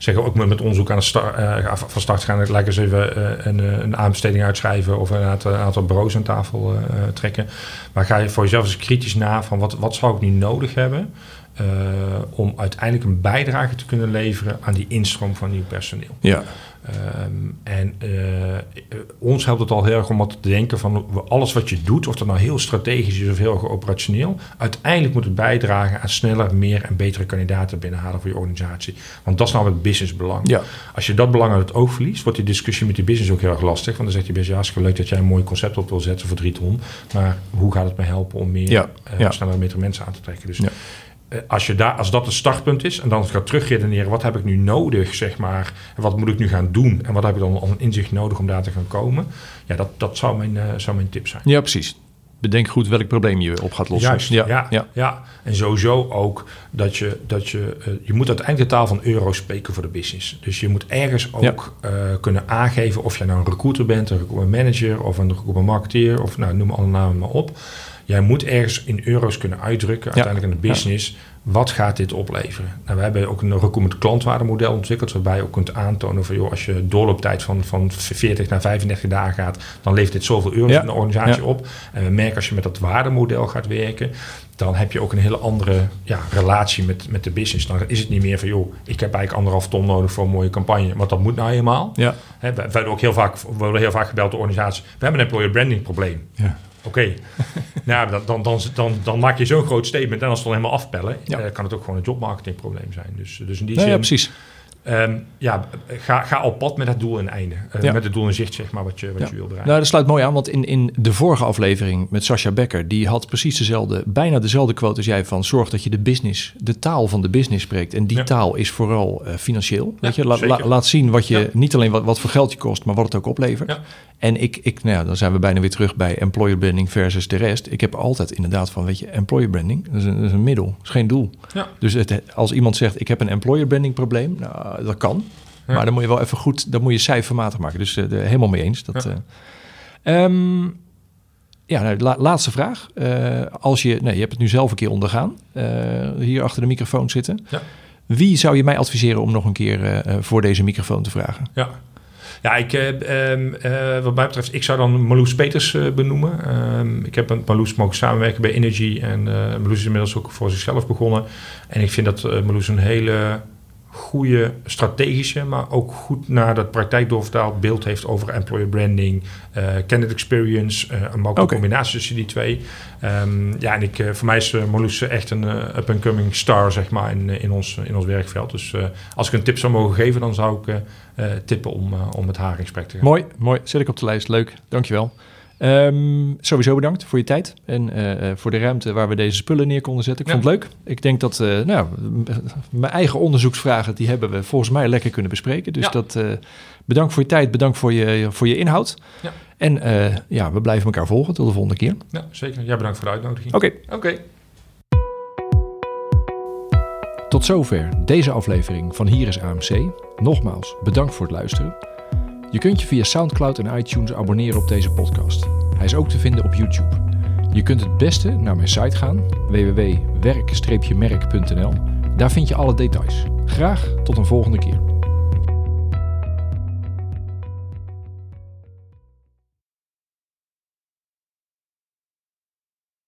zeggen ook met, onderzoek aan de start, eh, van start gaan, lijkt eens even eh, een, eh, een aanbesteding uitschrijven of een aantal, een aantal bureaus aan tafel trekken. Maar ga je voor jezelf eens kritisch na van wat, wat zou ik nu nodig hebben om uiteindelijk een bijdrage te kunnen leveren aan die instroom van nieuw personeel. Ja, Ehm, en eh, ons helpt het al heel erg om wat te denken van alles wat je doet, of dat nou heel strategisch is of heel erg operationeel, uiteindelijk moet het bijdragen aan sneller, meer en betere kandidaten binnenhalen voor je organisatie. Want dat is nou het businessbelang. ja, Als je dat belang uit het oog verliest, wordt die discussie met die business ook heel erg lastig. Want dan zegt die business, ja, hartstikke leuk dat jij een mooi concept op wil zetten voor drie ton. Maar hoe gaat het me helpen om meer, Ja, ja. sneller en betere mensen aan te trekken? Dus Ja. Eh, als, je daar, als dat het startpunt is en dan gaat terugredeneren, wat heb ik nu nodig, zeg maar, en wat moet ik nu gaan doen en wat heb ik dan al een inzicht nodig om daar te gaan komen, ja, dat, dat zou, mijn, eh, zou mijn tip zijn. ja, precies. Bedenk goed welk probleem je op gaat lossen. Juist, ja, ja, ja. En sowieso ook dat je, dat je, eh, je moet uiteindelijk de taal van euro spreken voor de business. Dus je moet ergens ook kunnen aangeven of jij nou een recruiter bent, een recruitment manager of een recruitment marketeer of nou, noem alle namen maar op. Jij moet ergens in euro's kunnen uitdrukken, uiteindelijk aan de business, wat gaat dit opleveren? Nou, we hebben ook een recruitment klantwaardemodel ontwikkeld, waarbij je ook kunt aantonen van, joh, als je doorlooptijd van, van 40 naar 35 dagen gaat, dan levert dit zoveel euro's in de organisatie op. En we merken als je met dat waardemodel gaat werken, dan heb je ook een hele andere ja, relatie met, met de business. Dan is het niet meer van, joh, ik heb eigenlijk anderhalf ton nodig voor een mooie campagne, want dat moet nou eenmaal. Ja, Hè, we, we worden ook heel vaak, we worden heel vaak gebeld door organisaties. We hebben een employer branding probleem. ja. Oké, nou, dan, dan, dan, dan, dan maak je zo'n groot statement en als we het dan helemaal afpellen, Ja. eh, kan het ook gewoon een jobmarketingprobleem zijn. Dus, dus in die zin, ja, precies. Ehm, ja, ga, ga op pad met het doel en einde. Eh, Ja. Met het doel in zicht, zeg maar, wat je, wat Ja. je wil bereiken. Nou, dat sluit mooi aan, want in, in de vorige aflevering met Sascha Becker, die had precies dezelfde, bijna dezelfde quote als jij van zorg dat je de business, de taal van de business spreekt. En die Ja. taal is vooral eh, financieel. Weet je, La- zeker. la- laat zien wat je, niet alleen wat, wat voor geld je kost, maar wat het ook oplevert. En ik, ik, nou dan zijn we bijna weer terug bij employer branding versus de rest. Ik heb altijd inderdaad van, weet je, employer branding, dat is een, dat is een middel, dat is geen doel. Dus het, als iemand zegt, ik heb een employer branding probleem, nou, dat kan. Ja. Maar dan moet je wel even goed, dan moet je cijfermatig maken. Dus eh, er helemaal mee eens. Dat, Ja. eh, ehm, ja, nou, la- laatste vraag. Eh, als je, nee, je hebt het nu zelf een keer ondergaan, eh, hier achter de microfoon zitten. Ja. Wie zou je mij adviseren om nog een keer voor deze microfoon te vragen? Ja, ja, ik, uh, wat mij betreft, ik zou dan Marloes Peters benoemen. Uh, ik heb met Marloes mogen samenwerken bij Energy. En Marloes is inmiddels ook voor zichzelf begonnen. En ik vind dat Marloes een hele goede strategische, maar ook goed naar de praktijk doorvertaald beeld heeft over employer branding, uh, candidate experience, uh, een mogelijke combinatie tussen die twee. Um, ja, en ik, uh, voor mij is uh, echt een up-and-coming star, zeg maar, in, in, ons, in ons werkveld. Dus als ik een tip zou mogen geven, dan zou ik tippen om, om met haar in gesprek te gaan. Mooi, mooi. Zet ik op de lijst. Leuk, dankjewel. Um, sowieso bedankt voor je tijd en uh, voor de ruimte waar we deze spullen neer konden zetten. Ik vond het leuk. Ik denk dat uh, nou, mijn eigen onderzoeksvragen, die hebben we volgens mij lekker kunnen bespreken. Dus dat uh, bedankt voor je tijd, bedankt voor je, voor je inhoud. Ja. En ja, we blijven elkaar volgen tot de volgende keer. Ja, zeker. Ja, bedankt voor de uitnodiging. Oké. Oké. Tot zover deze aflevering van Hier is AMC. Nogmaals, bedankt voor het luisteren. Je kunt je via SoundCloud en iTunes abonneren op deze podcast. Hij is ook te vinden op YouTube. Je kunt het beste naar mijn site gaan, www.werk-merk.nl. Daar vind je alle details. Graag tot een volgende keer.